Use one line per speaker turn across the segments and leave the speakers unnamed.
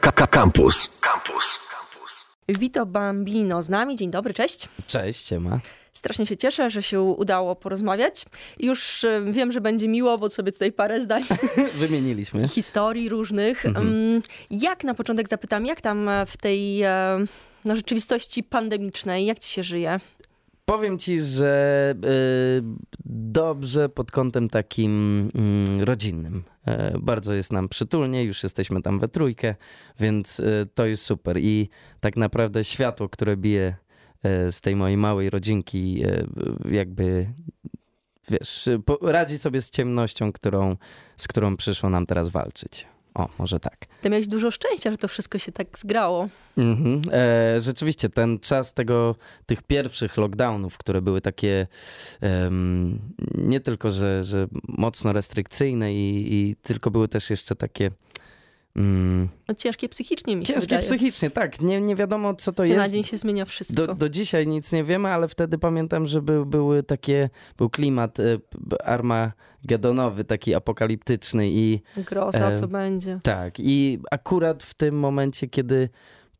Campus. Campus.
Vito Bambino z nami. Dzień dobry, cześć.
Cześć, Ciema.
Strasznie się cieszę, że się udało porozmawiać. Już e, wiem, że będzie miło, bo sobie tutaj parę zdań
Wymieniliśmy.
historii różnych. Mm, Jak na początek zapytam, jak tam w tej no, rzeczywistości pandemicznej, jak ci się żyje?
Powiem ci, że y, dobrze pod kątem takim mm, rodzinnym. E, bardzo jest nam przytulnie, już jesteśmy tam we trójkę, więc y, to jest super. I tak naprawdę światło, które bije e, z tej mojej małej rodzinki, e, jakby wiesz, radzi sobie z ciemnością, którą, z którą przyszło nam teraz walczyć. O, może tak.
Ty miałeś dużo szczęścia, że to wszystko się tak zgrało.
Mhm. E, rzeczywiście, ten czas tego, tych pierwszych lockdownów, które były takie em, nie tylko, że, że mocno restrykcyjne i, i tylko były też jeszcze takie mm,
No, ciężkie psychicznie mi się
ciężkie
wydaje.
psychicznie, tak. Nie, nie wiadomo, co to
dnia na
jest.
dzień się zmienia wszystko.
Do, do dzisiaj nic nie wiemy, ale wtedy pamiętam, że był, były takie, był klimat p- armagedonowy, taki apokaliptyczny i
Groza,
e,
co będzie.
tak, i akurat w tym momencie, kiedy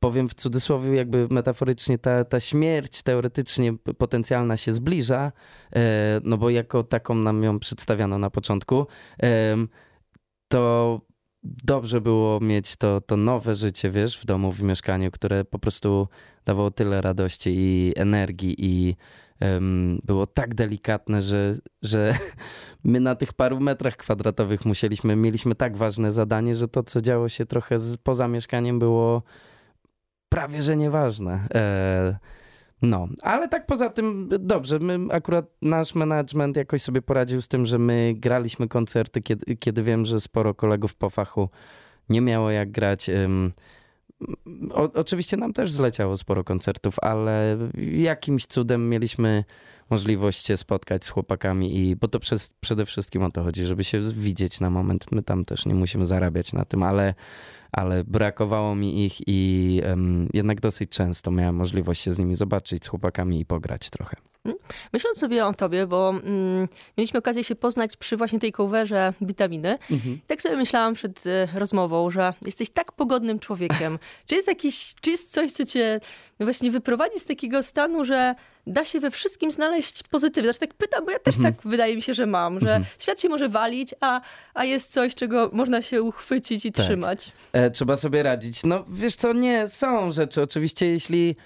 powiem w cudzysłowie, jakby metaforycznie, ta, ta śmierć teoretycznie potencjalna się zbliża, e, no bo jako taką nam ją przedstawiano na początku, to dobrze było mieć to, to nowe życie, wiesz, w domu, w mieszkaniu, które po prostu dawało tyle radości i energii i em, było tak delikatne, że, że my na tych paru metrach kwadratowych musieliśmy, mieliśmy tak ważne zadanie, że to, co działo się trochę z, poza mieszkaniem było prawie, że nieważne. E, no, ale tak poza tym dobrze, my akurat nasz management jakoś sobie poradził z tym, że my graliśmy koncerty, kiedy, kiedy wiem, że sporo kolegów po fachu nie miało jak grać. O, oczywiście nam też zleciało sporo koncertów, ale jakimś cudem mieliśmy możliwość się spotkać z chłopakami i bo to przez, przede wszystkim o to chodzi, żeby się widzieć na moment. My tam też nie musimy zarabiać na tym, ale, ale brakowało mi ich i em, jednak dosyć często miałem możliwość się z nimi zobaczyć, z chłopakami i pograć trochę.
Myśląc sobie o tobie, bo mm, mieliśmy okazję się poznać przy właśnie tej coverze witaminy. Tak sobie myślałam przed e, rozmową, że jesteś tak pogodnym człowiekiem. czy jest jakiś, czy jest coś, co cię no właśnie wyprowadzi z takiego stanu, że da się we wszystkim znaleźć pozytywne? Znaczy tak pytam, bo ja też tak wydaje mi się, że mam, że świat się może walić, a, a jest coś, czego można się uchwycić i
Tak.
trzymać.
E, trzeba sobie radzić. No wiesz co, nie, są rzeczy. Oczywiście jeśli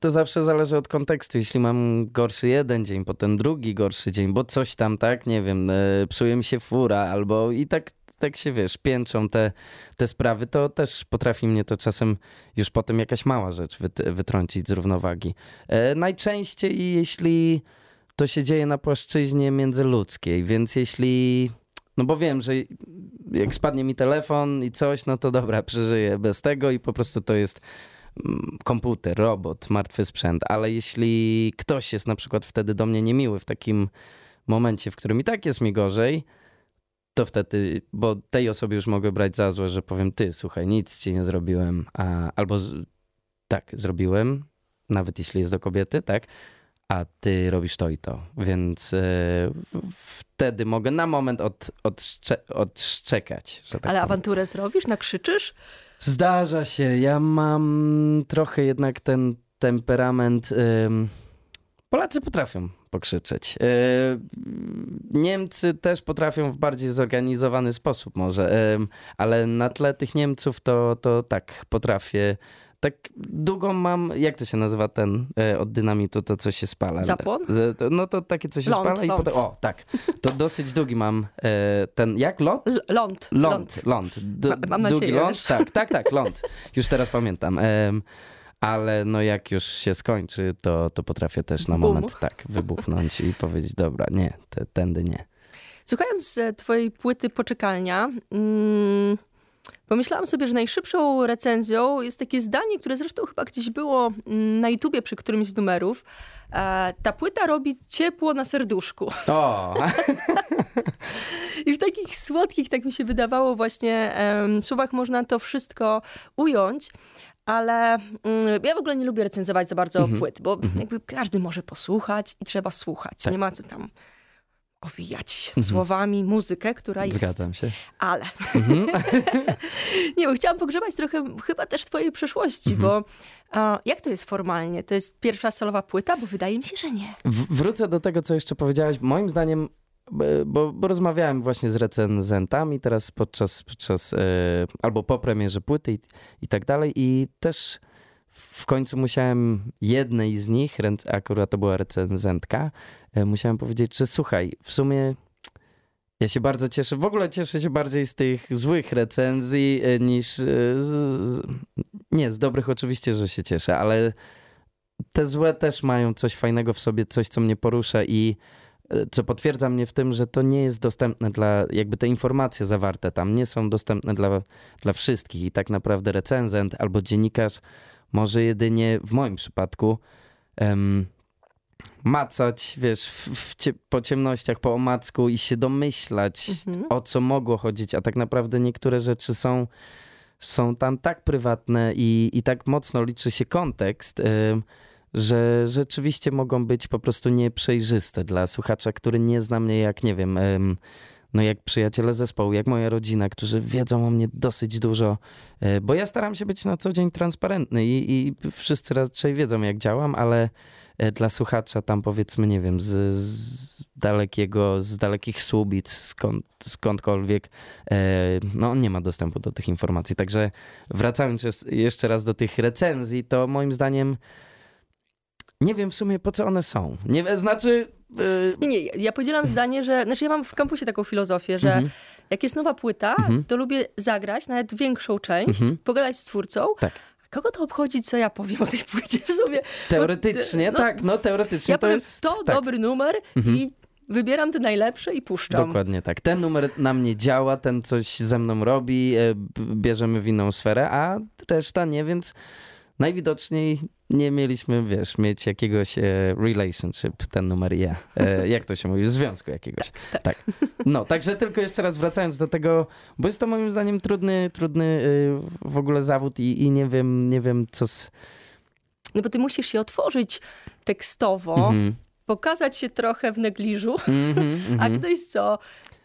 to zawsze zależy od kontekstu. Jeśli mam gorszy jeden dzień, potem drugi gorszy dzień, bo coś tam, tak, nie wiem, e, psuje mi się fura albo i tak tak się, wiesz, pięczą te, te sprawy, to też potrafi mnie to czasem już potem jakaś mała rzecz wyt, wytrącić z równowagi. E, najczęściej jeśli to się dzieje na płaszczyźnie międzyludzkiej, więc jeśli no bo wiem, że jak spadnie mi telefon i coś, no to dobra, przeżyję bez tego i po prostu to jest mm, komputer, robot, martwy sprzęt. Ale jeśli ktoś jest na przykład wtedy do mnie niemiły w takim momencie, w którym i tak jest mi gorzej, to wtedy, bo tej osobie już mogę brać za złe, że powiem, ty, słuchaj, nic ci nie zrobiłem, a, albo tak, zrobiłem, nawet jeśli jest do kobiety, tak, a ty robisz to i to. Więc e, wtedy mogę na moment od, odszcze, odszczekać. Tak
Ale
powiem.
awanturę zrobisz, nakrzyczysz?
Zdarza się. Ja mam trochę jednak ten temperament. Polacy potrafią pokrzyczeć. Yy, Niemcy też potrafią w bardziej zorganizowany sposób może, ale na tle tych Niemców to, to tak potrafię. Tak długą mam, jak to się nazywa ten e, od dynamitu, to co się spala?
Zapłon?
Z- to- No to takie co się
Ląd,
spala i
ląd.
potem, o tak, to dosyć długi mam e, ten, jak lot?
L- ląd.
Ląd, ląd. D-
Ma- mam
długi
nadzieję,
ląd?
wiesz.
Tak, tak, tak, ląd. Już teraz pamiętam. Em, ale no jak już się skończy, to, to potrafię też na
Bum.
moment tak wybuchnąć i powiedzieć, dobra, nie, te, tędy nie.
Słuchając e, twojej płyty Poczekalnia, mm, pomyślałam sobie, że najszybszą recenzją jest takie zdanie, które zresztą chyba gdzieś było mm, na YouTubie przy którymś z numerów. E, ta płyta robi ciepło na serduszku.
O,
I w takich słodkich, tak mi się wydawało, właśnie słowach można to wszystko ująć. Ale mm, ja w ogóle nie lubię recenzować za bardzo płyt, bo jakby każdy może posłuchać i trzeba słuchać.
Tak.
Nie ma co tam owijać słowami muzykę, która jest.
Zgadzam się.
Ale. nie, bo chciałam pogrzebać trochę chyba też twojej przeszłości,
Mhm.
bo a, jak to jest formalnie? To jest pierwsza solowa płyta? Bo wydaje mi się, że nie.
W, wrócę do tego, co jeszcze powiedziałeś. Moim zdaniem, bo, bo rozmawiałem właśnie z recenzentami teraz podczas, podczas e, albo po premierze płyty i, i tak dalej i też w końcu musiałem jednej z nich, akurat to była recenzentka, musiałem powiedzieć, że słuchaj, w sumie ja się bardzo cieszę, w ogóle cieszę się bardziej z tych złych recenzji e, niż, e, z, nie, z dobrych oczywiście, że się cieszę, ale te złe też mają coś fajnego w sobie, coś, co mnie porusza i e, co potwierdza mnie w tym, że to nie jest dostępne dla, jakby te informacje zawarte tam nie są dostępne dla, dla wszystkich i tak naprawdę recenzent albo dziennikarz może jedynie w moim przypadku em, macać, wiesz, w, w cie, po ciemnościach, po omacku i się domyślać,
Mhm.
o co mogło chodzić, a tak naprawdę niektóre rzeczy są, są tam tak prywatne i, i tak mocno liczy się kontekst, ym, że rzeczywiście mogą być po prostu nieprzejrzyste dla słuchacza, który nie zna mnie jak, nie wiem, ym, no jak przyjaciele zespołu, jak moja rodzina, którzy wiedzą o mnie dosyć dużo, y, bo ja staram się być na co dzień transparentny i, i wszyscy raczej wiedzą jak działam, ale y, dla słuchacza tam powiedzmy, nie wiem, z, z dalekiego, z dalekich Słubic, skąd, skądkolwiek, e, no on nie ma dostępu do tych informacji. Także wracając jeszcze- raz do tych recenzji, to moim zdaniem nie wiem w sumie po co one są. Nie, znaczy... y,
Nie, nie, ja podzielam zdanie, że. Znaczy, ja mam w kampusie taką filozofię, że
Mhm.
jak jest nowa płyta,
Mhm.
to lubię zagrać nawet większą część,
Mhm.
pogadać z twórcą.
Tak.
Kogo to obchodzi, co ja powiem o tej płycie w sumie?
Teoretycznie,
no,
tak, no teoretycznie
Ja
to
powiem,
jest...
to
tak.
dobry numer
Mhm.
i wybieram te najlepsze i puszczam.
Dokładnie tak. Ten numer na mnie działa, ten coś ze mną robi, e, bierzemy w inną sferę, a reszta nie, więc najwidoczniej nie mieliśmy, wiesz, mieć jakiegoś e, relationship, ten numer ja. E, jak to się mówi? Związku jakiegoś. Tak, No, także tylko jeszcze raz wracając do tego, bo jest to moim zdaniem trudny, trudny e, w ogóle zawód i, i nie wiem, nie wiem co z...
No bo ty musisz się otworzyć tekstowo,
Mhm.
pokazać się trochę w negliżu,
Mhm,
a
mhm.
ktoś co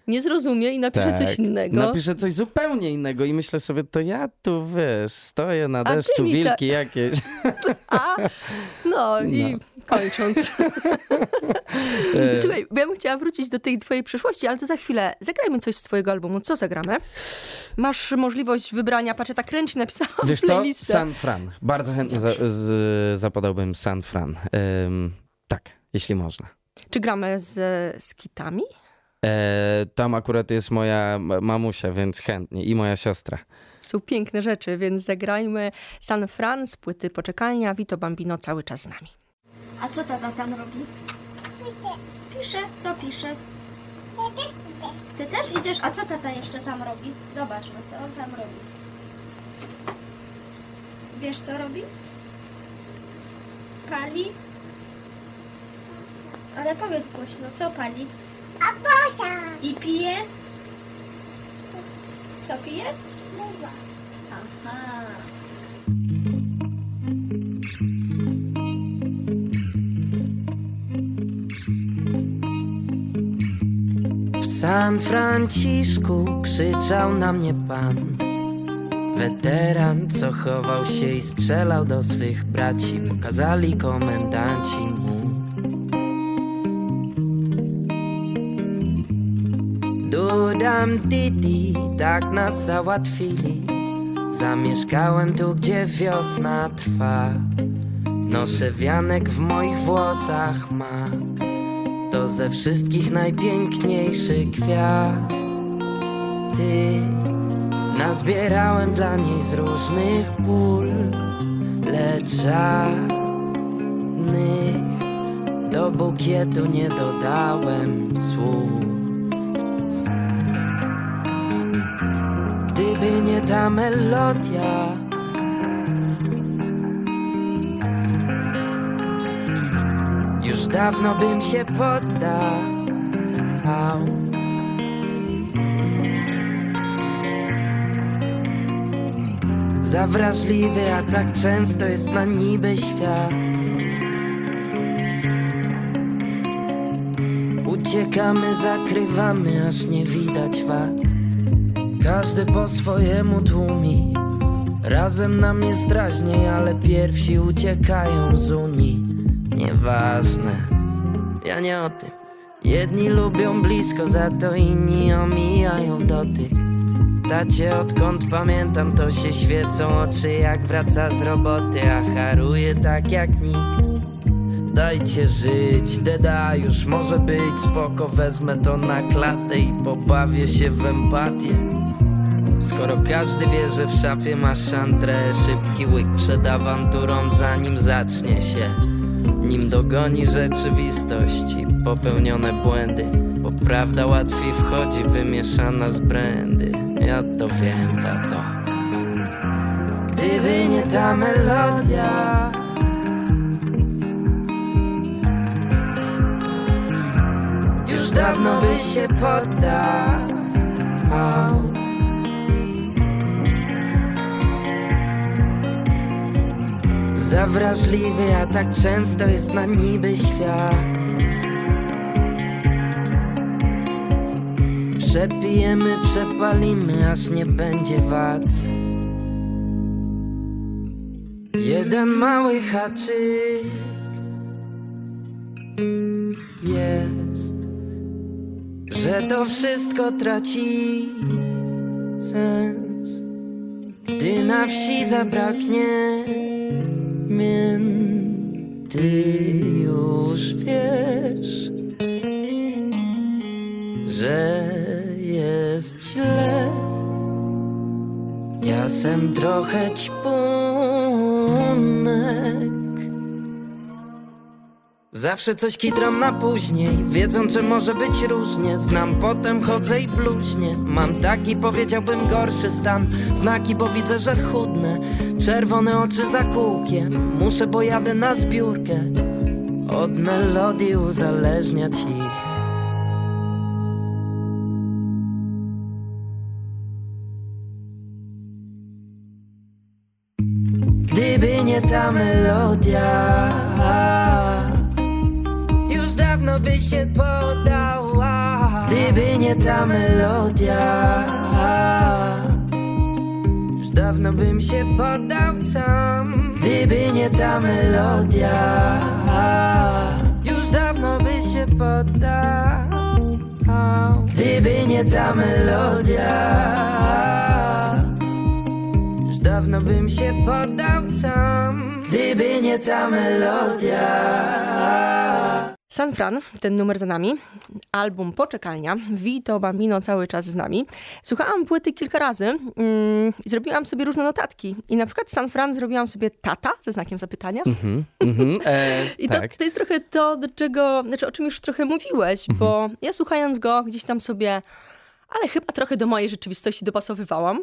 nie zrozumie i napisze coś
Tak.
innego.
Napiszę coś zupełnie innego i myślę sobie, to ja tu, wiesz, stoję na deszczu,
ta-
wilki jakieś.
A, no i kończąc.
E,
Słuchaj, bo ja bym chciała wrócić do tej twojej przyszłości, ale to za chwilę. Zagrajmy coś z twojego albumu. Co zagramy? Masz możliwość wybrania, patrzę, tak ręcznie napisałam
Wiesz co? San Fran. Bardzo chętnie za, z, zapadałbym San Fran. Ym, tak, jeśli można.
Czy gramy z, z kitami?
E, tam akurat jest moja ma- mamusia, więc chętnie i moja siostra.
Są piękne rzeczy, więc zagrajmy San Fran z płyty Poczekalnia. Vito Bambino cały czas z nami.
A co tata tam robi? Pisze. Co pisze? Ty też idziesz? A co tata jeszcze tam robi? Zobacz, no co on tam robi. Wiesz co robi? Pali? Ale powiedz głośno, co pali?
A Bosia!
I pije? Co pije? Aha.
W San Franciszku krzyczał na mnie pan Weteran, co chował się i strzelał do swych braci Pokazali komendanci mu Dudam didi, tak nas załatwili Zamieszkałem tu, gdzie wiosna trwa Noszę wianek w moich włosach mak to ze wszystkich najpiękniejszy kwiat. Ty nazbierałem dla niej z różnych pól, lecz żadnych do bukietu nie dodałem słów. Gdyby nie ta melodia. Już dawno bym się poddał. Za wrażliwy, a tak często jest na niby świat. Uciekamy, zakrywamy, aż nie widać wad Każdy po swojemu tłumi. Razem nam jest raźniej, ale pierwsi uciekają z Unii. Nieważne, ja nie o tym. Jedni lubią blisko, za to inni omijają dotyk. Tacie, odkąd pamiętam, to się świecą oczy jak wraca z roboty A haruje tak jak nikt. Dajcie żyć, deda już może być spoko. Wezmę to na klatę i pobawię się w empatię Skoro każdy wie, że w szafie masz szantrę Szybki łyk przed awanturą zanim zacznie się Nim dogoni rzeczywistość i popełnione błędy Bo prawda łatwiej wchodzi wymieszana z brandy. Ja to wiem, tato. Gdyby nie ta melodia. Już dawno byś się poddał Za wrażliwy, a tak często jest na niby świat. Przepijemy, przepalimy, aż nie będzie wad. Jeden mały haczyk jest Że to wszystko traci sens. Gdy na wsi zabraknie mięty już wiesz, że jest źle. Ja sem trochę ćpunek. Zawsze coś kitram na później, wiedząc, że może być różnie. Znam, potem chodzę i bluźnie Mam taki, powiedziałbym, gorszy stan. Znaki, bo widzę, że chudnę. Czerwone oczy za kółkiem. Muszę, bo jadę na zbiórkę. Od melodii uzależniać ich. Gdyby nie ta melodia dawno by się podała Gdyby nie ta melodia. Już dawno bym się poddał sam Gdyby nie ta melodia. Już dawno by się poddał Gdyby nie ta melodia. Już dawno bym się poddał sam, gdyby nie ta melodia.
San Fran, ten numer za nami, album Poczekalnia, Vito Bambino cały czas z nami. Słuchałam płyty kilka razy mm, i zrobiłam sobie różne notatki. I na przykład San Fran zrobiłam sobie tata ze znakiem zapytania.
Mhm, mhm, e,
I
tak.
to, to jest trochę to, do czego, znaczy o czym już trochę mówiłeś, bo ja słuchając go gdzieś tam sobie, ale chyba trochę do mojej rzeczywistości dopasowywałam.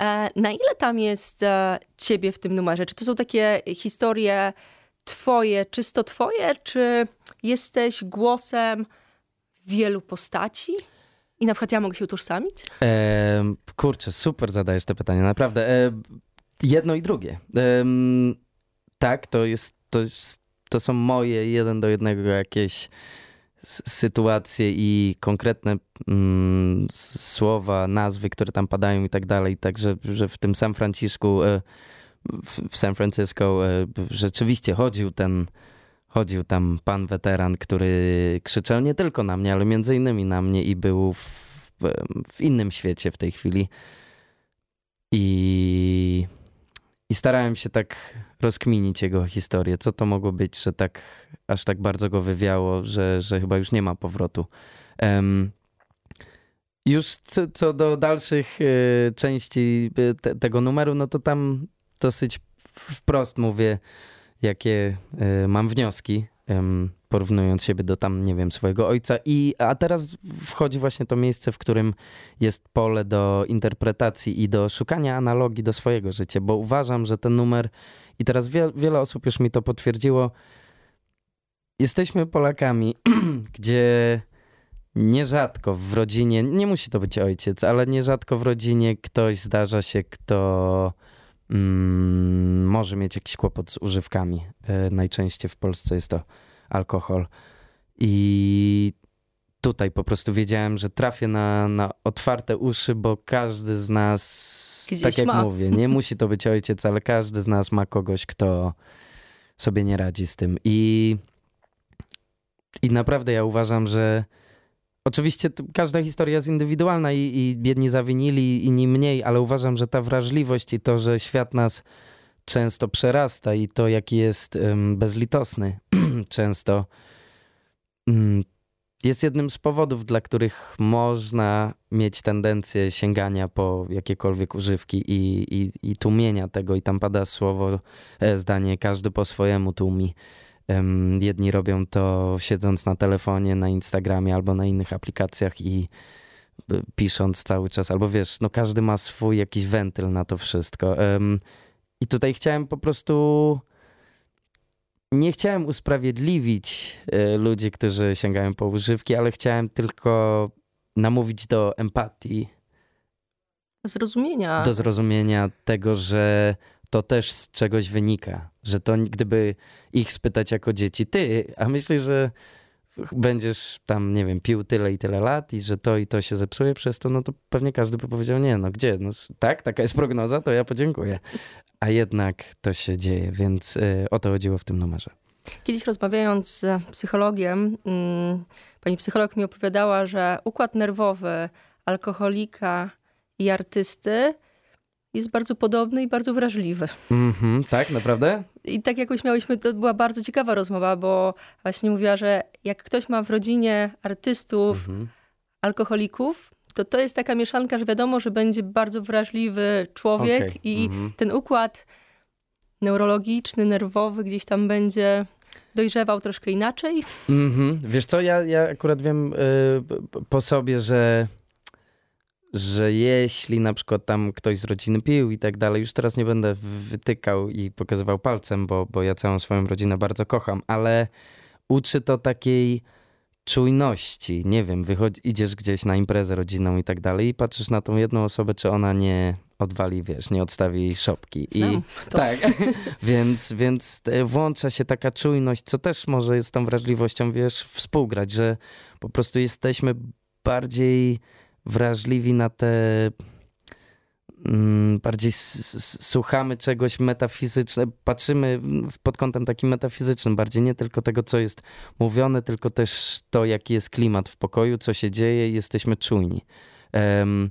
E, na ile tam jest e, ciebie w tym numerze? Czy to są takie historie twoje, czysto twoje, czy jesteś głosem wielu postaci? I na przykład ja mogę się utożsamić?
E, kurczę, super zadajesz te pytania, naprawdę. E, jedno i drugie. Em, tak, to jest, to to są moje jeden do jednego jakieś sytuacje i konkretne mm, słowa, nazwy, które tam padają i tak dalej. Także, że w tym San Franciszku, e, w, San Francisco e, rzeczywiście chodził ten chodził tam pan weteran, który krzyczał nie tylko na mnie, ale między innymi na mnie i był w, w innym świecie w tej chwili. I, I starałem się tak rozkminić jego historię. Co to mogło być, że tak aż tak bardzo go wywiało, że, że chyba już nie ma powrotu. Em, już co, co do dalszych e, części e, te, tego numeru, no to tam dosyć wprost mówię, jakie e, mam wnioski, em, porównując siebie do tam, nie wiem, swojego ojca. I, a teraz wchodzi właśnie to miejsce, w którym jest pole do interpretacji i do szukania analogii do swojego życia, bo uważam, że ten numer, i teraz wie, wiele osób już mi to potwierdziło, jesteśmy Polakami, gdzie nierzadko w rodzinie, nie musi to być ojciec, ale nierzadko w rodzinie ktoś zdarza się, kto mm, może mieć jakiś kłopot z używkami. E, najczęściej w Polsce jest to alkohol. I tutaj po prostu wiedziałem, że trafię na, na otwarte uszy, bo każdy z nas,
Gdzieś
tak jak
ma.
mówię, nie musi to być ojciec, ale każdy z nas ma kogoś, kto sobie nie radzi z tym. I, i naprawdę ja uważam, że oczywiście każda historia jest indywidualna i, i biedni zawinili, inni mniej, ale uważam, że ta wrażliwość i to, że świat nas często przerasta i to, jaki jest em, bezlitosny często, mm, jest jednym z powodów, dla których można mieć tendencję sięgania po jakiekolwiek używki i, i, i tłumienia tego. I tam pada słowo, e, zdanie, każdy po swojemu tłumi. Jedni robią to siedząc na telefonie, na Instagramie albo na innych aplikacjach i y, pisząc cały czas, albo wiesz, no każdy ma swój jakiś wentyl na to wszystko. I tutaj chciałem po prostu nie chciałem usprawiedliwić y, ludzi, którzy sięgają po używki, ale chciałem tylko namówić do empatii,
Zrozumienia.
do zrozumienia tego, że to też z czegoś wynika. Że to gdyby ich spytać jako dzieci, ty, a myślisz, że będziesz tam, nie wiem, pił tyle i tyle lat i że to i to się zepsuje przez to, no to pewnie każdy by powiedział, nie, no gdzie, no tak, taka jest prognoza, to ja podziękuję. A jednak to się dzieje, więc y, o to chodziło w tym numerze.
Kiedyś rozmawiając z psychologiem, mm, pani psycholog mi opowiadała, że układ nerwowy alkoholika i artysty jest bardzo podobny i bardzo wrażliwy.
Mhm, tak, naprawdę?
I tak jakoś miałyśmy, to była bardzo ciekawa rozmowa, bo właśnie mówiła, że jak ktoś ma w rodzinie artystów,
Mhm.
alkoholików, to to jest taka mieszanka, że wiadomo, że będzie bardzo wrażliwy człowiek
Okej,
i
mhm.
ten układ neurologiczny, nerwowy gdzieś tam będzie dojrzewał troszkę inaczej.
Mhm. Wiesz co, ja, ja akurat wiem y, p- po sobie, że, że jeśli na przykład tam ktoś z rodziny pił i tak dalej, już teraz nie będę wytykał i pokazywał palcem, bo, bo ja całą swoją rodzinę bardzo kocham, ale uczy to takiej czujności. Nie wiem, wychodzi, idziesz gdzieś na imprezę rodzinną i tak dalej i patrzysz na tą jedną osobę, czy ona nie odwali, wiesz, nie odstawi szopki. I,
Znam to.
tak, więc, więc włącza się taka czujność, co też może z tą wrażliwością, wiesz, współgrać, że po prostu jesteśmy bardziej wrażliwi na te mm, bardziej słuchamy czegoś metafizycznego, patrzymy pod kątem takim metafizycznym, bardziej nie tylko tego, co jest mówione, tylko też to, jaki jest klimat w pokoju, co się dzieje i jesteśmy czujni. Em,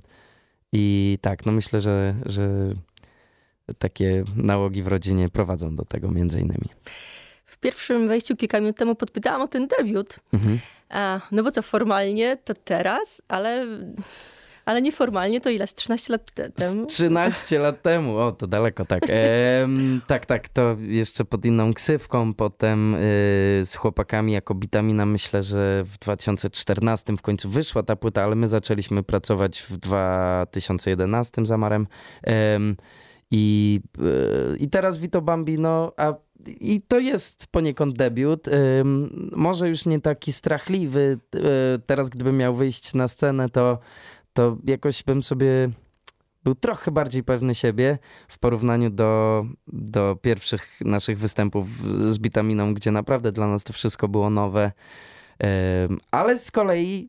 I tak, no myślę, że, że takie nałogi w rodzinie prowadzą do tego między innymi.
W pierwszym wejściu kilka minut temu podpytałam o ten debiut.
Mhm.
A, no bo co, formalnie to teraz, ale, ale nieformalnie to ile? Z 13 lat te- temu?
Z 13 lat temu, o to daleko, tak. Em, tak, tak, to jeszcze pod inną ksywką, potem y, z chłopakami jako Bitamina myślę, że w 2014 w końcu wyszła ta płyta, ale my zaczęliśmy pracować w 2011 z Amarem. Em, i, y, I teraz Vito Bambino, a i to jest poniekąd debiut. Może już nie taki strachliwy. y, teraz, gdybym miał wyjść na scenę, to, to jakoś bym sobie był trochę bardziej pewny siebie w porównaniu do, do pierwszych naszych występów z Bitaminą, gdzie naprawdę dla nas to wszystko było nowe. Ale z kolei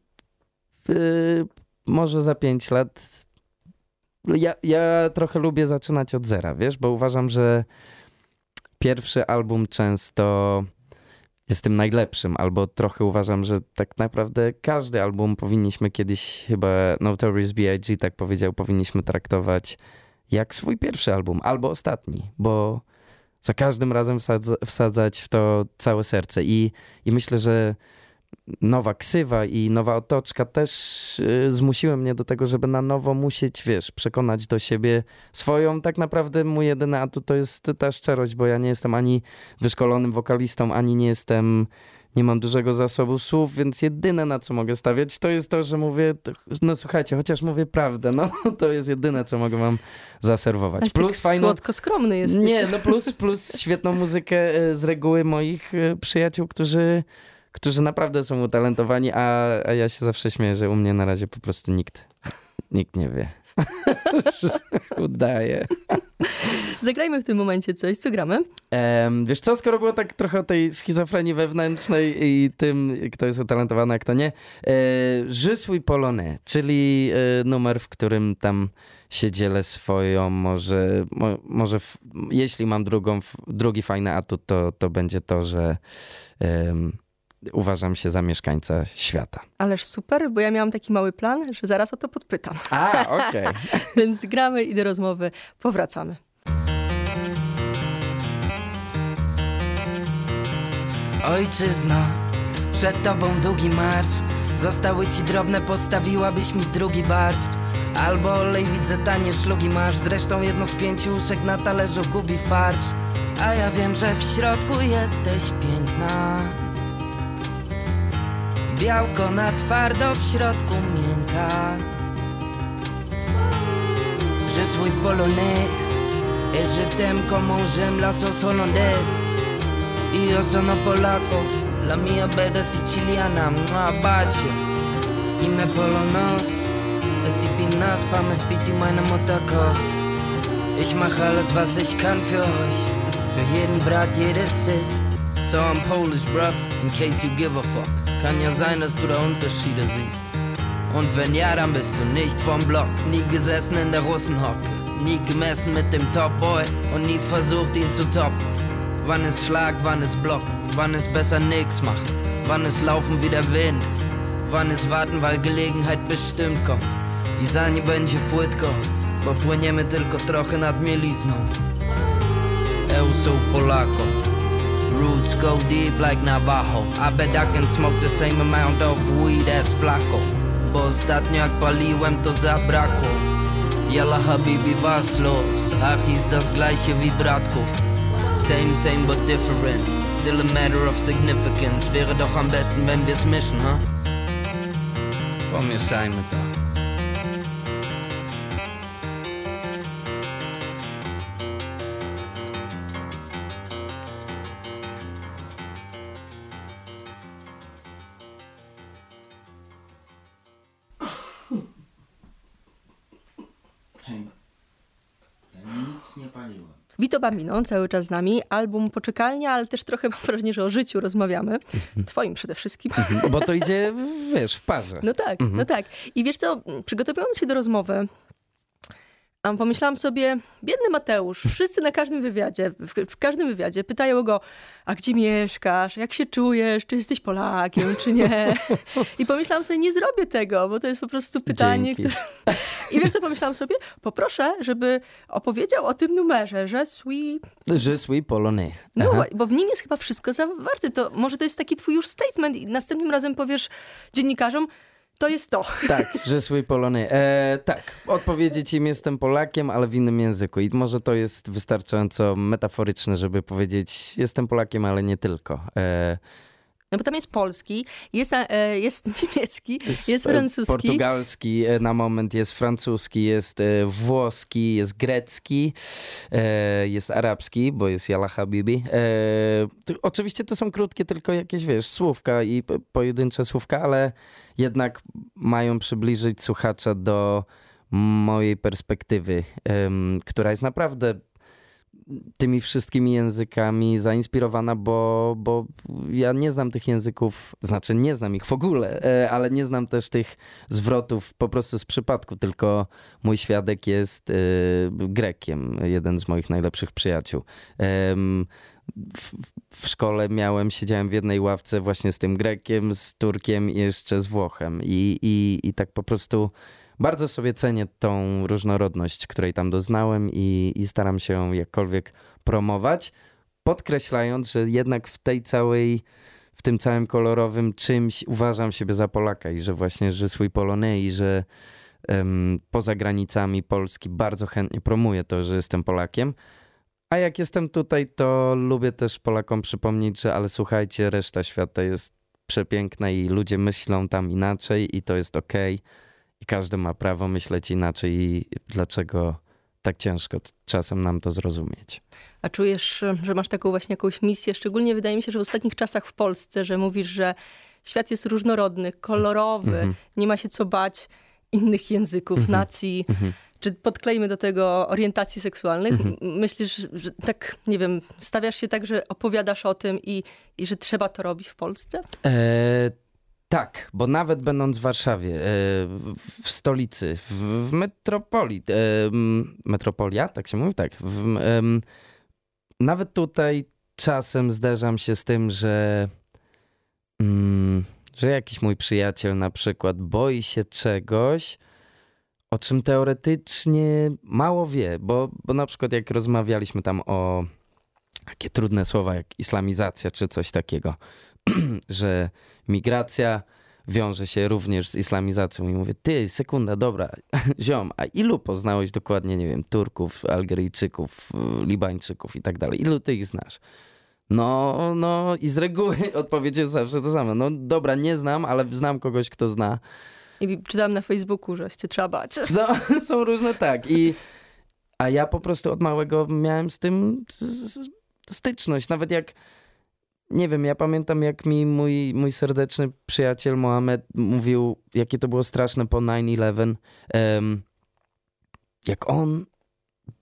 y, może za pięć lat ja, ja trochę lubię zaczynać od zera, wiesz, bo uważam, że pierwszy album często jest tym najlepszym, albo trochę uważam, że tak naprawdę każdy album powinniśmy kiedyś, chyba Notorious B.I.G. tak powiedział, powinniśmy traktować jak swój pierwszy album, albo ostatni, bo za każdym razem wsadza, wsadzać w to całe serce i, i myślę, że nowa ksywa i nowa otoczka też y, zmusiły mnie do tego, żeby na nowo musieć, wiesz, przekonać do siebie swoją, tak naprawdę mój jedyny atut to jest ta szczerość, bo ja nie jestem ani wyszkolonym wokalistą, ani nie jestem, nie mam dużego zasobu słów, więc jedyne na co mogę stawiać to jest to, że mówię, no słuchajcie, chociaż mówię prawdę, no to jest jedyne, co mogę wam zaserwować.
Aż
Plus
tak
fajną
słodko skromny jesteś.
nie, no plus, plus świetną muzykę e, z reguły moich e, przyjaciół, którzy, którzy naprawdę są utalentowani, a, a ja się zawsze śmieję, że u mnie na razie po prostu nikt, nikt nie wie. Udaje.
Zagrajmy w tym momencie coś. Co gramy?
Em, wiesz co, skoro było tak trochę o tej schizofrenii wewnętrznej i tym, kto jest utalentowany, a kto nie. E, suis polonais, czyli e, numer, w którym tam się dzielę swoją, może, mo, może w, jeśli mam drugą, drugi fajny atut, to, to będzie to, że em, uważam się za mieszkańca świata.
Ależ super, bo ja miałam taki mały plan, że zaraz o to podpytam.
A, okej.
Więc gramy i do rozmowy powracamy.
Ojczyzno, przed tobą długi marsz Zostały ci drobne, postawiłabyś mi drugi barszcz Albo olej, widzę tanie szlugi masz Zresztą jedno z pięciu uszek na talerzu gubi farsz A ja wiem, że w środku jesteś piękna Białko na twardo, w środku miękka Je suis polonais Et je t'aime comme on j'aime la sauce hollandaise Io sono polacco, la mia beda siciliana, ma bacio. Ime polonos, es ich nas, pa me spiti meine Mutter kocht. Ich mach alles, was ich kann für euch, für jeden Brat, jedes Sis. So I'm Polish, bruv, in case you give a fuck. Kann ja sein, dass du da Unterschiede siehst. Und wenn ja, dann bist du nicht vom Block. Nie gesessen in der Russenhocke. Nie gemessen mit dem Top-Boy und nie versucht, ihn zu toppen. Wann ist Schlag, wann ist Block? Wann ist besser nix machen? Wann ist Laufen wie der Wind? Wann ist Warten, weil Gelegenheit bestimmt kommt? I za nie będzie płytko, bo płyniemy tylko trochę nad mielizną. Eu sou Polako. Roots go deep like Navajo. I bet I can smoke the same amount of weed as Flaco. Bo ostatnio jak paliłem to zabrakło. Yalla habibi was los, ach ist das gleiche wie Bratko. Same, same but different. Still a matter of significance. Wäre doch am besten, wenn wir's mischen, ha? Pomieszajmy to.
Bambino cały czas z nami. Album Poczekalnia, ale też trochę mam wrażenie, że o życiu rozmawiamy. Twoim przede wszystkim.
Bo to idzie, wiesz, w parze.
No tak, no tak. I wiesz co, przygotowując się do rozmowy, a pomyślałam sobie, biedny Mateusz, wszyscy na każdym wywiadzie, w, w każdym wywiadzie pytają go, a gdzie mieszkasz, jak się czujesz, czy jesteś Polakiem, czy nie. I pomyślałam sobie, nie zrobię tego, bo to jest po prostu pytanie, które... I wiesz co pomyślałam sobie? Poproszę, żeby opowiedział o tym numerze, że sweet
Je suis polonais.
no, bo w nim jest chyba wszystko zawarte. To może to jest taki twój już statement i następnym razem powiesz dziennikarzom, to jest to.
Tak, je suis polonais. E, tak, odpowiedzieć im jestem Polakiem, ale w innym języku. I może to jest wystarczająco metaforyczne, żeby powiedzieć jestem Polakiem, ale nie tylko. E,
No bo tam jest polski, jest, e, jest niemiecki, jest
e,
francuski.
Portugalski e, na moment, jest francuski, jest włoski, jest grecki, jest arabski, bo jest Yala Habibi. Oczywiście to są krótkie tylko jakieś, wiesz, słówka i po- pojedyncze słówka, ale jednak mają przybliżyć słuchacza do mojej perspektywy, która jest naprawdę tymi wszystkimi językami zainspirowana, bo, bo ja nie znam tych języków, znaczy nie znam ich w ogóle, e, ale nie znam też tych zwrotów po prostu z przypadku, tylko mój świadek jest e, Grekiem, jeden z moich najlepszych przyjaciół. W, w szkole miałem, siedziałem w jednej ławce właśnie z tym Grekiem, z Turkiem i jeszcze z Włochem i, i, i tak po prostu bardzo sobie cenię tą różnorodność, której tam doznałem i, i staram się jakkolwiek promować, podkreślając, że jednak w tej całej, w tym całym kolorowym czymś uważam siebie za Polaka i że właśnie, że swój Polonais i że em, poza granicami Polski bardzo chętnie promuję to, że jestem Polakiem. A jak jestem tutaj, to lubię też Polakom przypomnieć, że ale słuchajcie, reszta świata jest przepiękna i ludzie myślą tam inaczej i to jest okej i każdy ma prawo myśleć inaczej i dlaczego tak ciężko czasem nam to zrozumieć.
A czujesz, że masz taką właśnie jakąś misję? Szczególnie wydaje mi się, że w ostatnich czasach w Polsce, że mówisz, że świat jest różnorodny, kolorowy,
Mhm.
nie ma się co bać innych języków, nacji. czy podklejmy do tego orientacji seksualnych.
Mhm.
Myślisz, że tak, nie wiem, stawiasz się tak, że opowiadasz o tym i, i że trzeba to robić w Polsce?
E, tak, bo nawet będąc w Warszawie, e, w, stolicy, w, metropolii, e, metropolia, tak się mówi? Tak. W, em, nawet tutaj czasem zderzam się z tym, że, mm, że jakiś mój przyjaciel na przykład boi się czegoś, o czym teoretycznie mało wie, bo, bo na przykład jak rozmawialiśmy tam o takie trudne słowa jak islamizacja czy coś takiego, że migracja wiąże się również z islamizacją. I mówię, ty, sekunda, dobra, ziom, a ilu poznałeś dokładnie, nie wiem, Turków, Algeryjczyków, y, Libańczyków i tak dalej? Ilu ty ich znasz? No, no i z reguły odpowiedź jest zawsze to samo. No dobra, nie znam, ale znam kogoś, kto zna.
I czytałam na Facebooku, że się trzeba bać.
No, są różne tak. I, a ja po prostu od małego miałem z tym styczność. Nawet jak, nie wiem, ja pamiętam jak mi mój, mój serdeczny przyjaciel Mohamed mówił, jakie to było straszne po 9-11. em, jak on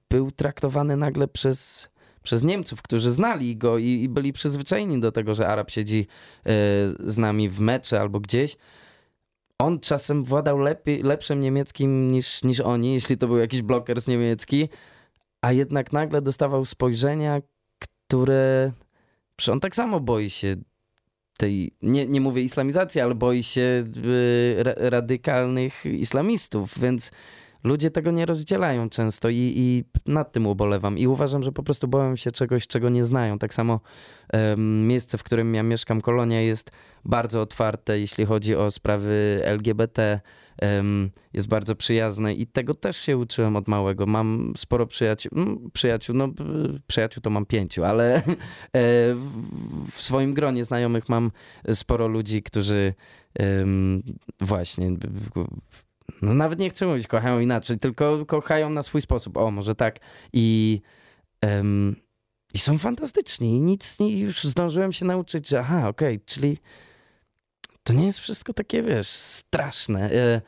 był traktowany nagle przez, przez Niemców, którzy znali go i, i byli przyzwyczajeni do tego, że Arab siedzi e, z nami w mecze albo gdzieś on czasem władał lepiej, lepszym niemieckim niż, niż oni, jeśli to był jakiś bloker z niemiecki, a jednak nagle dostawał spojrzenia, które... On tak samo boi się tej, nie, nie mówię islamizacji, ale boi się y, ra, radykalnych islamistów, więc ludzie tego nie rozdzielają często i, i nad tym ubolewam. I uważam, że po prostu boją się czegoś, czego nie znają. Tak samo miejsce, w którym ja mieszkam, Kolonia, jest bardzo otwarte, jeśli chodzi o sprawy LGBT. Jest bardzo przyjazne i tego też się uczyłem od małego. Mam sporo przyjaciół, przyjaciół, no przyjaciół to mam pięciu, ale e, w, swoim gronie znajomych mam sporo ludzi, którzy właśnie no nawet nie chcę mówić kochają inaczej, tylko kochają na swój sposób. O, może tak. I, i są fantastyczni. I nic nie, już zdążyłem się nauczyć, że aha, okej, czyli to nie jest wszystko takie, wiesz, straszne. E,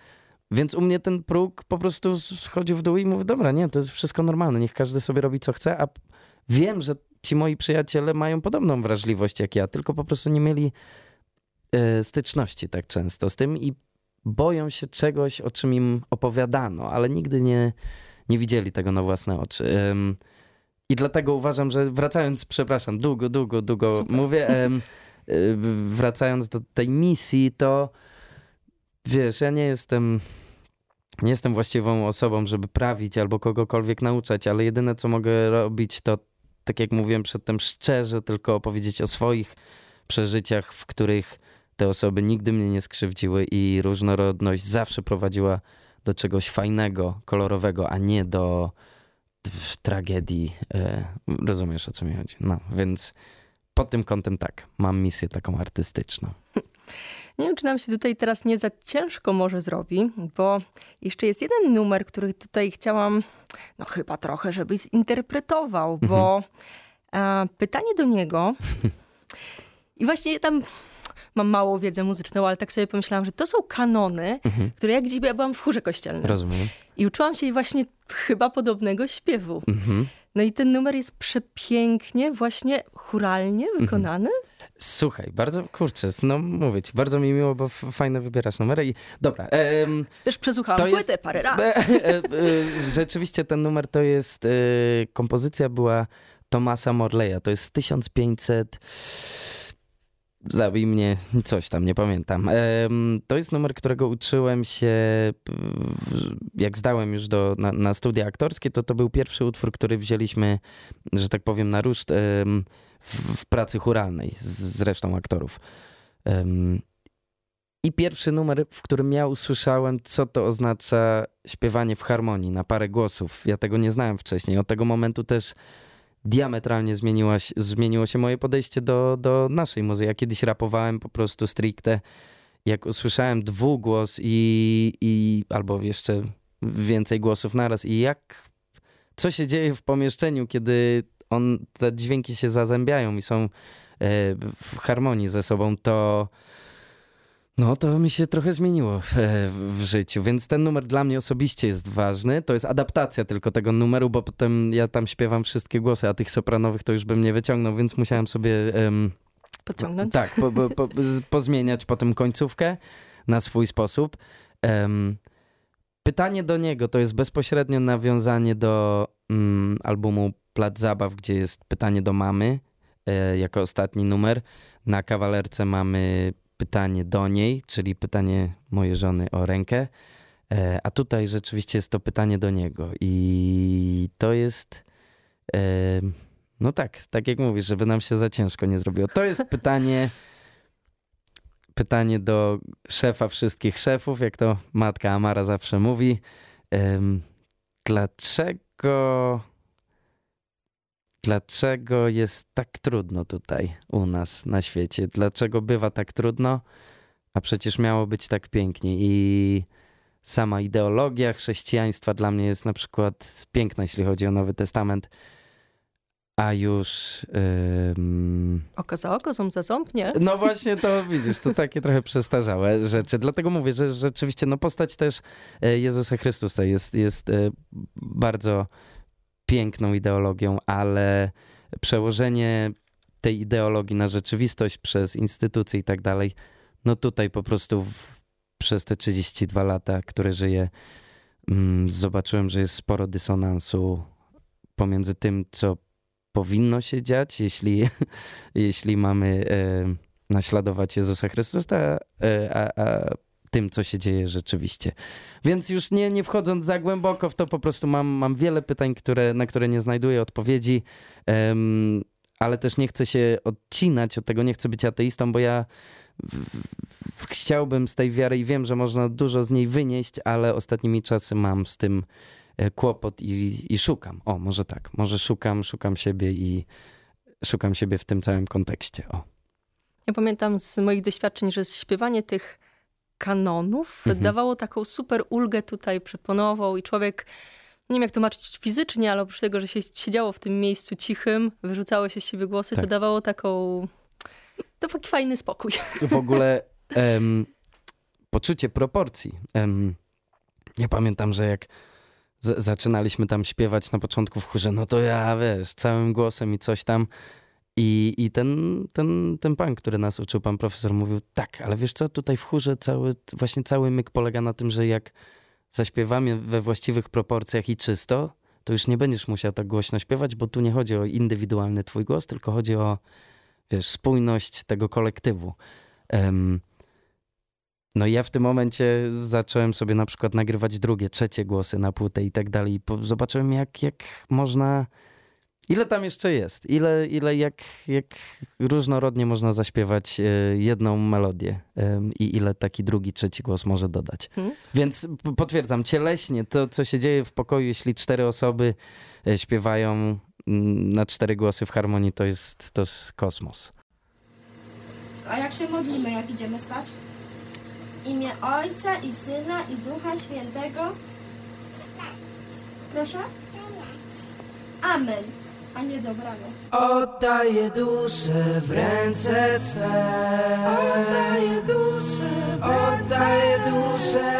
więc u mnie ten próg po prostu schodził w dół i mówię, dobra, nie, to jest wszystko normalne, niech każdy sobie robi co chce, a wiem, że ci moi przyjaciele mają podobną wrażliwość jak ja, tylko po prostu nie mieli e, styczności tak często z tym i boją się czegoś, o czym im opowiadano, ale nigdy nie, nie widzieli tego na własne oczy. I dlatego uważam, że wracając, przepraszam, długo, długo, długo
Super.
mówię, wracając do tej misji, to wiesz, ja nie jestem. Nie jestem właściwą osobą, żeby prawić albo kogokolwiek nauczać, ale jedyne co mogę robić, to tak jak mówiłem przedtem, szczerze tylko opowiedzieć o swoich przeżyciach, w których te osoby nigdy mnie nie skrzywdziły i różnorodność zawsze prowadziła do czegoś fajnego, kolorowego, a nie do tragedii. E, rozumiesz o co mi chodzi? No, więc pod tym kątem tak, mam misję taką artystyczną.
Nie wiem, czy nam się tutaj teraz nie za ciężko może zrobi, bo jeszcze jest jeden numer, który tutaj chciałam, no chyba trochę, żebyś zinterpretował, bo e, pytanie do niego i właśnie tam mam małą wiedzę muzyczną, ale tak sobie pomyślałam, że to są kanony, które jak gdzieś ja byłam w chórze kościelnym
Rozumiem.
i uczyłam się właśnie chyba podobnego śpiewu.
Mhm.
No i ten numer jest przepięknie, właśnie churalnie wykonany.
Słuchaj, bardzo, kurczę, no mówię ci, bardzo mi miło, bo fajne wybierasz numery i dobra. em,
Też przesłuchałam
To jest-
płytę parę razy.
E, e, e, Rzeczywiście ten numer to jest, e, kompozycja była Tomasa Morleya, to jest z 1500, zabij mnie, coś tam, nie pamiętam. To jest numer, którego uczyłem się, jak zdałem już do, na, na studia aktorskie, to to był pierwszy utwór, który wzięliśmy, że tak powiem, na ruszt w, w pracy churalnej z, z resztą aktorów. I pierwszy numer, w którym ja usłyszałem, co to oznacza śpiewanie w harmonii na parę głosów. Ja tego nie znałem wcześniej. Od tego momentu też diametralnie zmieniła, się- zmieniło się moje podejście do, do naszej muzyki. Ja kiedyś rapowałem po prostu stricte. Jak usłyszałem dwugłos i, i albo jeszcze więcej głosów naraz i jak co się dzieje w pomieszczeniu, kiedy on, te dźwięki się zazębiają i są e, w harmonii ze sobą, to No to mi się trochę zmieniło w, w, życiu, więc ten numer dla mnie osobiście jest ważny. To jest adaptacja tylko tego numeru, bo potem ja tam śpiewam wszystkie głosy, a tych sopranowych to już bym nie wyciągnął, więc musiałem sobie... Um,
Podciągnąć?
Tak, po, po, po, pozmieniać potem końcówkę na swój sposób. Um, pytanie do niego to jest bezpośrednio nawiązanie do um, albumu Plac Zabaw, gdzie jest pytanie do mamy e, jako ostatni numer. Na kawalerce mamy pytanie do niej, czyli pytanie mojej żony o rękę. E, a tutaj rzeczywiście jest to pytanie do niego. I to jest. E, no tak, tak jak mówisz, żeby nam się za ciężko nie zrobiło. To jest pytanie. Pytanie do szefa wszystkich szefów, jak to matka Amara zawsze mówi. Dlaczego dlaczego jest tak trudno tutaj u nas na świecie? Dlaczego bywa tak trudno, a przecież miało być tak pięknie? I sama ideologia chrześcijaństwa dla mnie jest na przykład piękna, jeśli chodzi o Nowy Testament. A już. Ym...
Oko za oko, ząb za ząb, nie?
No właśnie, to widzisz, to takie trochę przestarzałe rzeczy. Dlatego mówię, że rzeczywiście no postać też e, Jezusa Chrystusa jest, jest e, bardzo piękną ideologią, ale przełożenie tej ideologii na rzeczywistość przez instytucje i tak dalej, no tutaj po prostu w, przez te 32 lata, które żyję, mm, zobaczyłem, że jest sporo dysonansu pomiędzy tym, co powinno się dziać, jeśli, jeśli mamy e, naśladować Jezusa Chrystusa, e, a, a, tym, co się dzieje rzeczywiście. Więc już nie, nie wchodząc za głęboko w to, po prostu mam, mam wiele pytań, które, na które nie znajduję odpowiedzi, um, ale też nie chcę się odcinać od tego, nie chcę być ateistą, bo ja chciałbym z tej wiary i wiem, że można dużo z niej wynieść, ale ostatnimi czasy mam z tym e, kłopot i, i szukam. O, może tak, może szukam, szukam siebie i szukam siebie w tym całym kontekście. O.
Ja pamiętam z moich doświadczeń, że śpiewanie tych kanonów mhm. dawało taką super ulgę tutaj przeponową i człowiek nie wiem jak tłumaczyć fizycznie, ale oprócz tego, że się siedziało w tym miejscu cichym, wyrzucało się z siebie głosy, tak. to dawało taką to taki fajny spokój.
W ogóle um, poczucie proporcji. Um, ja pamiętam, że jak zaczynaliśmy tam śpiewać na początku w chórze, no to ja, wiesz, całym głosem i coś tam i, i ten, ten, ten pan, który nas uczył, pan profesor, mówił, tak, ale wiesz co, tutaj w chórze cały, właśnie cały myk polega na tym, że jak zaśpiewamy we właściwych proporcjach i czysto, to już nie będziesz musiał tak głośno śpiewać, bo tu nie chodzi o indywidualny twój głos, tylko chodzi o, wiesz, spójność tego kolektywu. Um, no i ja w tym momencie zacząłem sobie na przykład nagrywać drugie, trzecie głosy na płytę i tak dalej. Zobaczyłem, jak, jak można Ile tam jeszcze jest? Ile, ile jak, jak różnorodnie można zaśpiewać e, jedną melodię i ile taki drugi, trzeci głos może dodać. Hmm? Więc potwierdzam, cieleśnie to, co się dzieje w pokoju, jeśli cztery osoby e, śpiewają na cztery głosy w harmonii, to jest, to jest kosmos.
A jak się modlimy, jak idziemy spać? Imię Ojca i Syna i Ducha Świętego? Proszę? Amen a nie dobranoc.
Oddaję duszę w ręce Twe. Oddaję duszę w ręce Oddaję duszę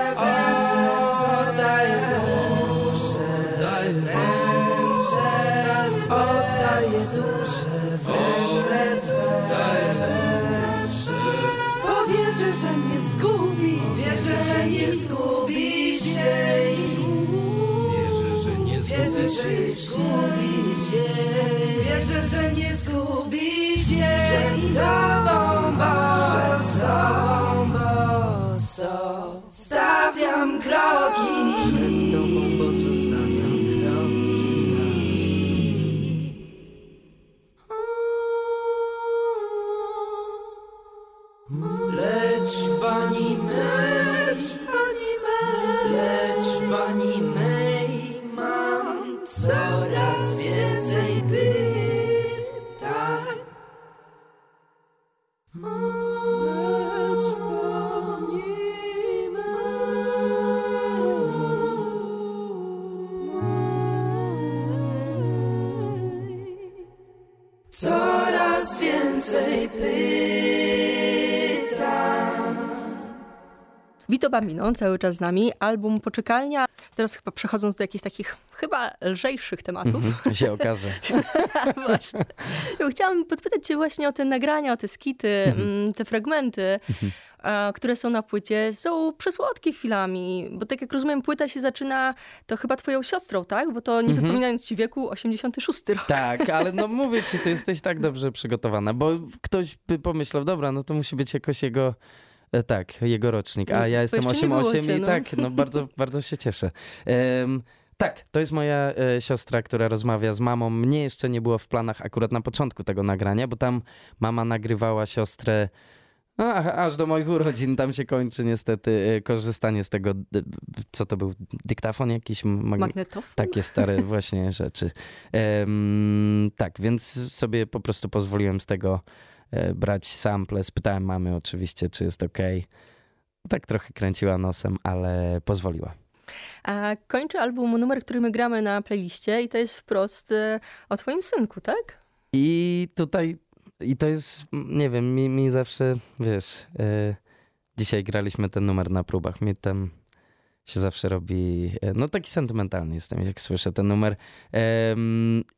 Vito Bambino cały czas z nami, album Poczekalnia. Teraz chyba przechodząc do jakichś takich chyba lżejszych tematów.
Mhm, się okaże.
właśnie. Chciałam podpytać cię właśnie o te nagrania, o te skity, mm, te fragmenty, a, które są na płycie. Są przesłodkie chwilami, bo tak jak rozumiem, płyta się zaczyna to chyba twoją siostrą, tak? Bo to nie wypominając ci wieku, 86 rok.
Tak, ale no mówię ci, ty jesteś tak dobrze przygotowana, bo ktoś by pomyślał, dobra, no to musi być jakoś jego, tak, jego rocznik, a ja
Bo
jestem
jeszcze nie było
8-8
cię,
i
no.
tak, no bardzo, bardzo się cieszę. Em, tak, to jest moja e, siostra, która rozmawia z mamą. Mnie jeszcze nie było w planach akurat na początku tego nagrania, bo tam mama nagrywała siostrę no, a- aż do moich urodzin. Tam się kończy niestety e, korzystanie z tego, co to był, dyktafon jakiś? Mag-
Magnetofon?
takie stare właśnie rzeczy. Tak, więc sobie po prostu pozwoliłem z tego e, brać sample. Spytałem mamy oczywiście, czy jest ok. Tak trochę kręciła nosem, ale pozwoliła.
A kończy album numer, który my gramy na playliście i to jest wprost e, o twoim synku, tak?
I tutaj, i to jest, nie wiem, mi, mi zawsze, wiesz, e, dzisiaj graliśmy ten numer na próbach, mi tam się zawsze robi, e, no taki sentymentalny jestem, jak słyszę ten numer.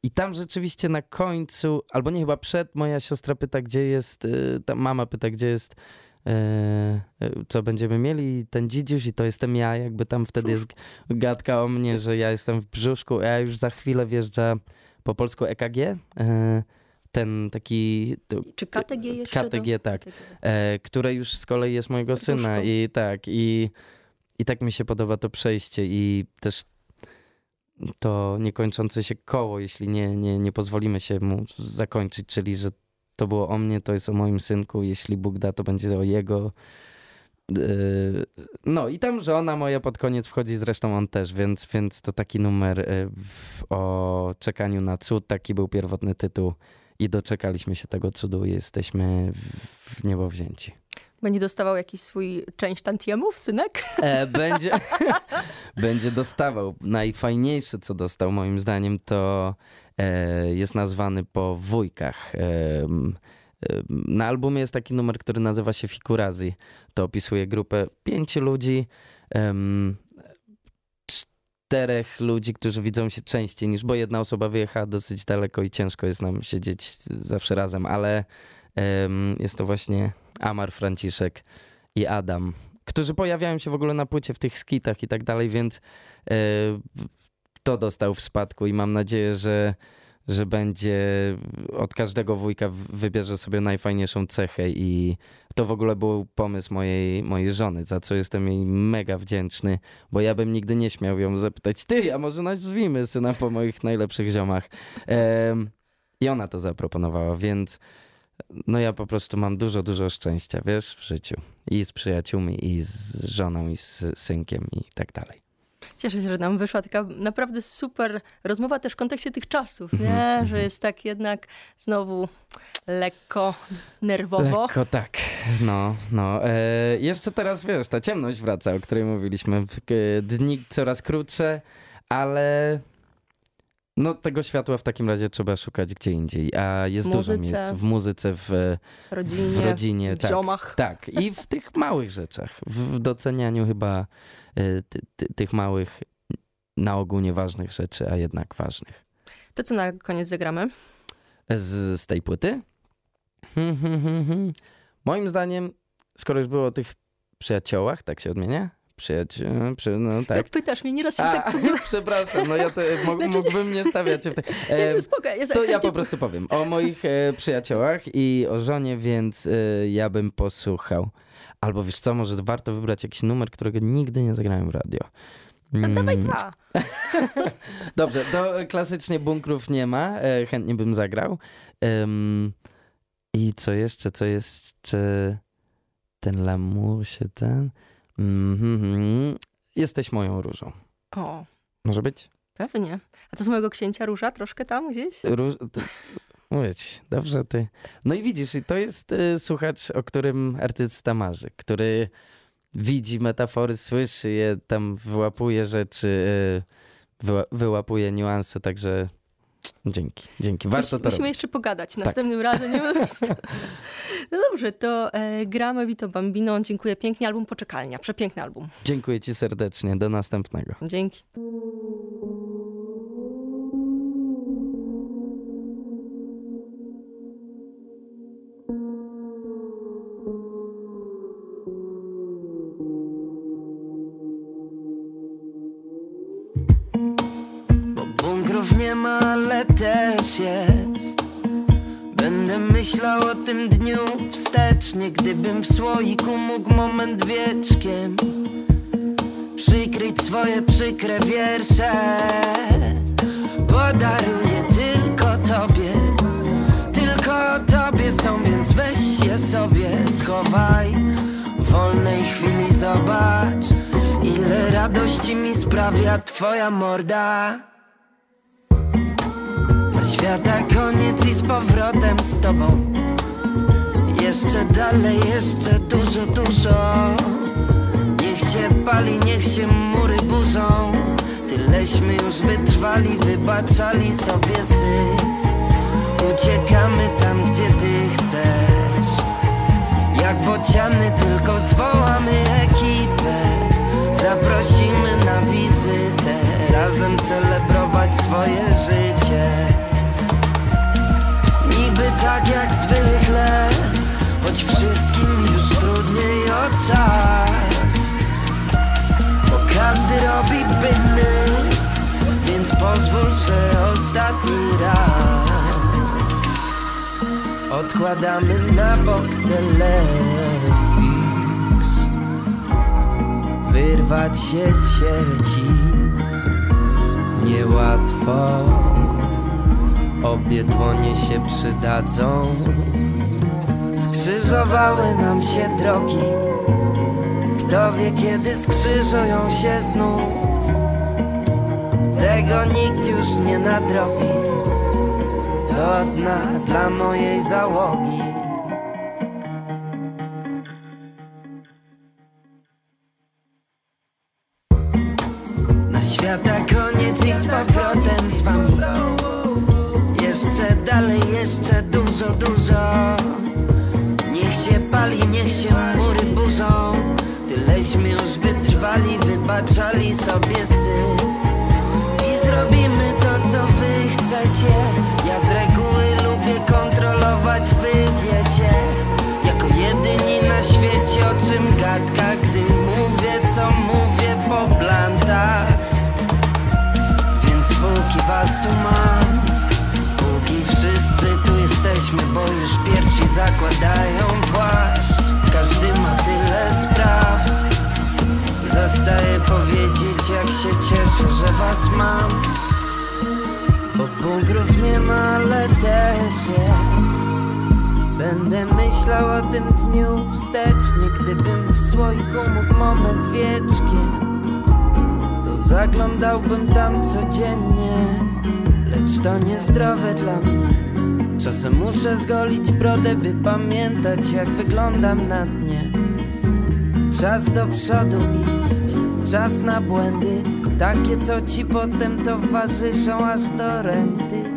I tam rzeczywiście na końcu, albo nie, chyba przed, moja siostra pyta, gdzie jest, e, ta mama pyta, gdzie jest, e, co będziemy mieli, ten dzidziuś i to jestem ja, jakby tam wtedy jest gadka o mnie, że ja jestem w brzuszku, a już za chwilę wjeżdża po polsku EKG, ten taki,
Czy KTG jeszcze?
KTG, tak.
KTG.
które już z kolei jest mojego syna i tak, i, i tak mi się podoba to przejście i też to niekończące się koło, jeśli nie, nie, nie pozwolimy się mu zakończyć, czyli że to było o mnie, to jest o moim synku, jeśli Bóg da, to będzie o jego. Yy, No i tam żona moja pod koniec wchodzi, zresztą on też, więc, więc to taki numer yy, o czekaniu na cud, taki był pierwotny tytuł i doczekaliśmy się tego cudu i jesteśmy w niebo wzięci.
Będzie dostawał jakiś swój część tantiemów, synek?
E, będzie, będzie dostawał. Najfajniejsze, co dostał moim zdaniem, to e, jest nazwany po wujkach. E, e, na albumie jest taki numer, który nazywa się Fikurazi. To opisuje grupę pięciu ludzi, em, czterech ludzi, którzy widzą się częściej niż, bo jedna osoba wyjechała dosyć daleko i ciężko jest nam siedzieć zawsze razem, ale em, jest to właśnie Amar Franciszek i Adam, którzy pojawiają się w ogóle na płycie w tych skitach i tak dalej, więc e, to dostał w spadku i mam nadzieję, że, że będzie od każdego wujka wybierze sobie najfajniejszą cechę i to w ogóle był pomysł mojej, mojej żony, za co jestem jej mega wdzięczny, bo ja bym nigdy nie śmiał ją zapytać, ty, a może nazwijmy syna po moich najlepszych ziomach. Em, I ona to zaproponowała, więc no ja po prostu mam dużo, dużo szczęścia, wiesz, w życiu. I z przyjaciółmi, i z żoną, i z synkiem, i tak dalej.
Cieszę się, że nam wyszła taka naprawdę super rozmowa też w kontekście tych czasów,
Mhm,
nie? Że jest tak jednak znowu lekko nerwowo.
Lekko tak, no, no. E, jeszcze teraz, wiesz, ta ciemność wraca, o której mówiliśmy. Dni coraz krótsze, ale no tego światła w takim razie trzeba szukać gdzie indziej. A jest
W
dużo
muzyce.
miejsc w muzyce, w,
Rodzinie,
w rodzinie,
w
tak.
ziomach.
Tak, i w tych małych rzeczach, w docenianiu chyba e, ty, ty, tych małych, na ogół nieważnych rzeczy, a jednak ważnych.
To co na koniec zagramy?
Z, z tej płyty? Hmm, hmm, hmm. Moim zdaniem, skoro już było o tych przyjaciołach, tak się odmienia? Przyjaciół, przy, no tak.
Jak pytasz mnie, nieraz się
A,
tak
przepraszam, no ja to mógł, mógłbym nie stawiać się w tej... E,
no spoko, ja
to ja po prostu powiem o moich e, przyjaciołach i o żonie, więc e, ja bym posłuchał. Albo wiesz co, może warto wybrać jakiś numer, którego nigdy nie zagrałem w radio.
No, dawaj
Mm,
dwa.
Dobrze, to klasycznie bunkrów nie ma, e, chętnie bym zagrał. I co jeszcze, co jeszcze? Ten lamus się ten... Mhm. Jesteś moją różą.
O,
Może być?
pewnie. A to z mojego księcia róża troszkę tam gdzieś?
Róż... Mówię ci, dobrze ty. No i widzisz, i to jest y, słuchacz, o którym artysta marzy, który widzi metafory, słyszy je, tam wyłapuje rzeczy, y, wyła, wyłapuje niuanse, także Dzięki, dzięki. Warto
Musi,
to
musimy
robić.
jeszcze pogadać następnym razem. Nie? No dobrze, to e, gramy Vito Bambino. Dziękuję pięknie. Album Poczekalnia. Przepiękny album.
Dziękuję ci serdecznie. Do następnego.
Dzięki.
Tym dniu wstecznie Gdybym w słoiku mógł moment wieczkiem Przykryć swoje przykre wiersze. Podaruję tylko tobie Tylko tobie są, więc weź je sobie Schowaj w wolnej chwili zobacz Ile radości mi sprawia twoja morda. Świata koniec i z powrotem z tobą Jeszcze dalej, jeszcze dużo, dużo. Niech się pali, niech się mury burzą. Tyleśmy już wytrwali, wybaczali sobie syf. Uciekamy tam, gdzie ty chcesz. Jak bociany tylko zwołamy ekipę. Zaprosimy na wizytę. Razem celebrować swoje życie. Niby tak jak zwykle Choć wszystkim już trudniej o czas. Bo każdy robi biznes Więc pozwól, że ostatni raz. Odkładamy na bok telefix Wyrwać się z sieci. Niełatwo. Obie dłonie się przydadzą Skrzyżowały nam się drogi. Kto wie kiedy skrzyżują się znów. Tego nikt już nie nadrobi. Do dna dla mojej załogi wytrwali, wybaczali sobie syf. I zrobimy to, co wy chcecie. Ja z reguły lubię kontrolować, wy wiecie. Jako jedyni na świecie, o czym gadka Gdy mówię, co mówię po blantach. Więc póki was tu mam Póki wszyscy tu jesteśmy, bo już pierwsi zakładają płaszcz. Każdy ma tyle spraw Zostaje powiedzieć jak się cieszę, że was mam. Bo bunkrów nie ma, ale też jest. Będę myślał o tym dniu wstecznie Gdybym w słoiku mógł moment wieczkiem. To zaglądałbym tam codziennie Lecz to niezdrowe dla mnie. Czasem muszę zgolić brodę, by pamiętać jak wyglądam na dnie Czas do przodu iść, czas na błędy. Takie co ci potem towarzyszą aż do renty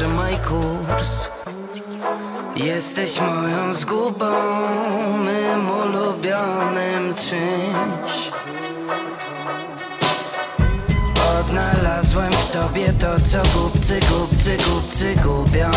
trzymaj kurs Jesteś moją zgubą, mym ulubionym czymś. Odnalazłem w tobie to, co głupcy, głupcy, głupcy gubią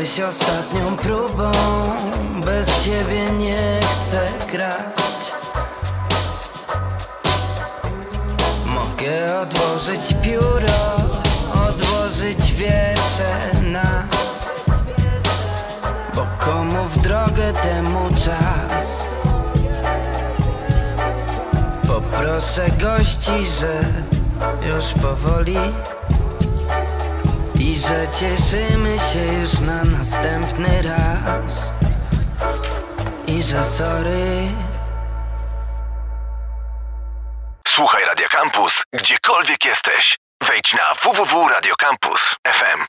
Jesteś ostatnią próbą. Bez ciebie nie chcę grać. Mogę odłożyć pióro Odłożyć wieszę na Bo komu w drogę temu czas. Poproszę gości, że już powoli że cieszymy się już na następny raz I że sorry
Słuchaj Radio Campus, gdziekolwiek jesteś. Wejdź na www.radiocampus.fm.